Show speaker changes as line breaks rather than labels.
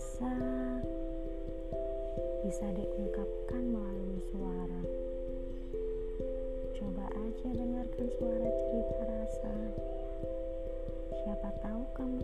rasa bisa diungkapkan melalui suara. Coba aja dengarkan suara cerita rasa. Siapa tahu kamu